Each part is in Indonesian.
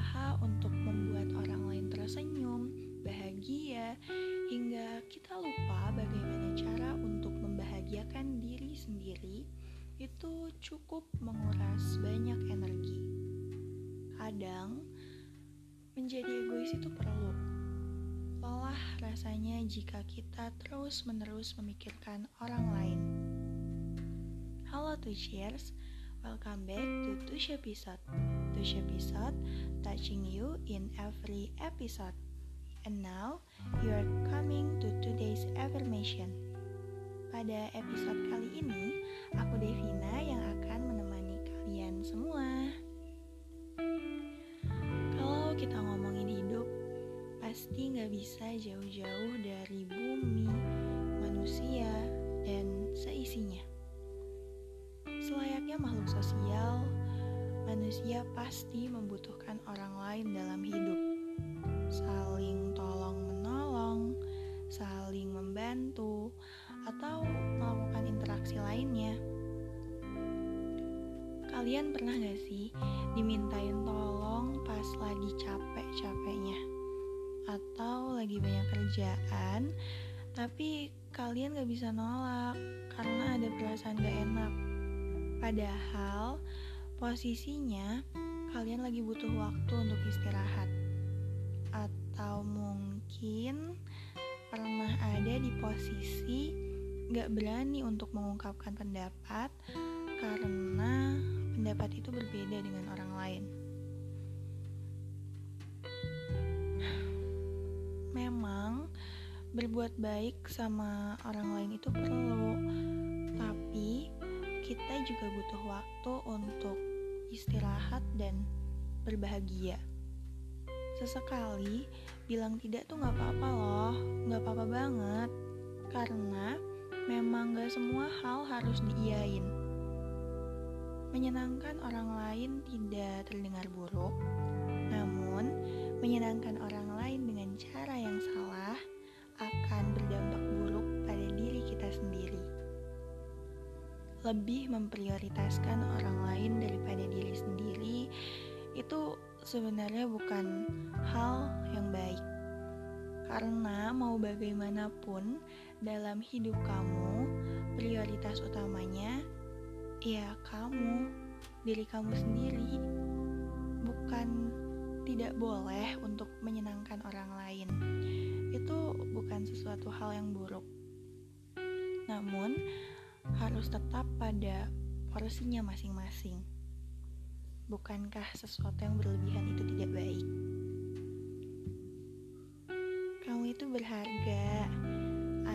berusaha untuk membuat orang lain tersenyum, bahagia, hingga kita lupa bagaimana cara untuk membahagiakan diri sendiri, itu cukup menguras banyak energi. Kadang, menjadi egois itu perlu. Lelah rasanya jika kita terus-menerus memikirkan orang lain. Halo to cheers, welcome back to Tush episode. Tush episode touching you in every episode. And now, you are coming to today's affirmation. Pada episode kali ini, aku Devina yang akan menemani kalian semua. Kalau kita ngomongin hidup, pasti nggak bisa jauh-jauh dari bumi, manusia, dan seisinya. Makhluk sosial, manusia pasti membutuhkan orang lain dalam hidup. Saling tolong-menolong, saling membantu, atau melakukan interaksi lainnya. Kalian pernah gak sih dimintain tolong pas lagi capek-capeknya? Atau lagi banyak kerjaan, tapi kalian gak bisa nolak karena ada perasaan gak enak. Padahal posisinya kalian lagi butuh waktu untuk istirahat. Atau mungkin pernah ada di posisi gak berani untuk mengungkapkan pendapat karena pendapat itu berbeda dengan orang lain. Memang berbuat baik sama orang lain itu perlu, tapi kita juga butuh waktu untuk istirahat dan berbahagia. Sesekali bilang tidak tuh gak apa-apa loh, gak apa-apa banget, karena memang gak semua hal harus diiyain. Menyenangkan orang lain tidak terdengar buruk, namun menyenangkan orang lain dengan cara yang salah Lebih memprioritaskan orang lain daripada diri sendiri itu sebenarnya bukan hal yang baik. Karena mau bagaimanapun dalam hidup kamu, prioritas utamanya ya kamu, diri kamu sendiri. Bukan tidak boleh untuk menyenangkan orang lain. Itu bukan sesuatu hal yang buruk. Namun, harus tetap pada porsinya masing-masing. Bukankah sesuatu yang berlebihan itu tidak baik? itu berharga.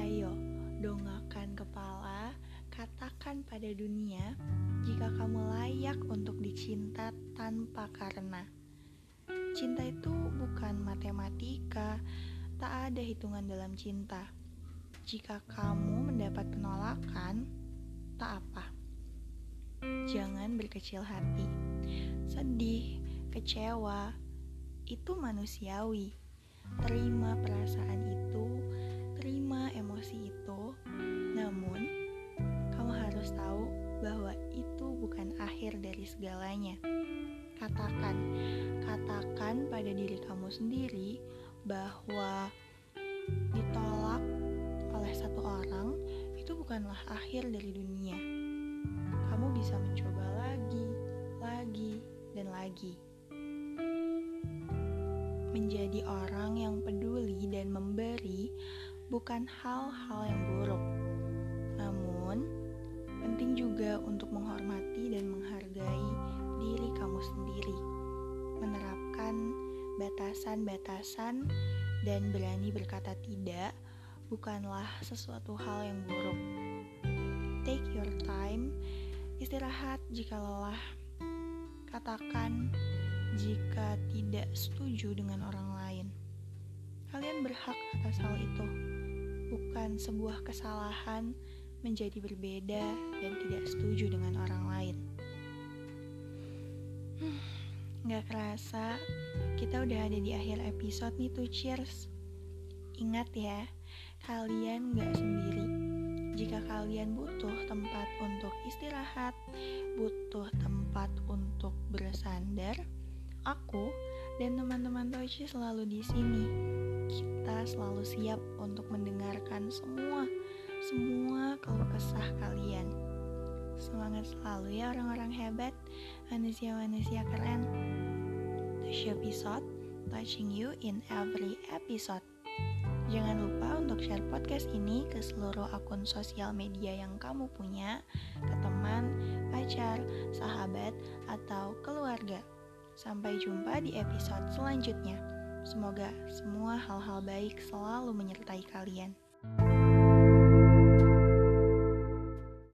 Ayo, dongakkan kepala, katakan pada dunia jika kamu layak untuk dicinta tanpa karena. Cinta itu bukan matematika, tak ada hitungan dalam cinta. Jika kamu mendapat penolakan, tak apa. Jangan berkecil hati. Sedih, kecewa, itu manusiawi terima perasaan itu, terima emosi itu. Namun, kamu harus tahu bahwa itu bukan akhir dari segalanya. Katakan, katakan pada diri kamu sendiri bahwa bukanlah akhir dari dunia. Kamu bisa mencoba lagi, lagi, dan lagi menjadi orang yang peduli dan memberi bukan hal-hal yang buruk. Namun, penting juga untuk menghormati dan menghargai diri kamu sendiri. Menerapkan batasan-batasan dan berani berkata tidak bukanlah sesuatu hal yang buruk. Istirahat jika lelah. Katakan jika tidak setuju dengan orang lain. Kalian berhak atas hal itu, bukan sebuah kesalahan menjadi berbeda dan tidak setuju dengan orang lain. Hmm, gak kerasa, kita udah ada di akhir episode nih tuh cheers. Ingat ya, kalian gak sendiri. Jika kalian butuh tempat untuk istirahat, butuh tempat untuk bersandar, Aku dan teman-teman Tochi selalu di sini. Kita selalu siap untuk mendengarkan semua semua keluh kesah kalian. Semangat selalu ya orang-orang hebat, manusia-manusia keren. Touch episode, touching you in every episode. Jangan lupa untuk share podcast ini ke seluruh akun sosial media yang kamu punya, ke teman, pacar, sahabat, atau keluarga. Sampai jumpa di episode selanjutnya. Semoga semua hal-hal baik selalu menyertai kalian.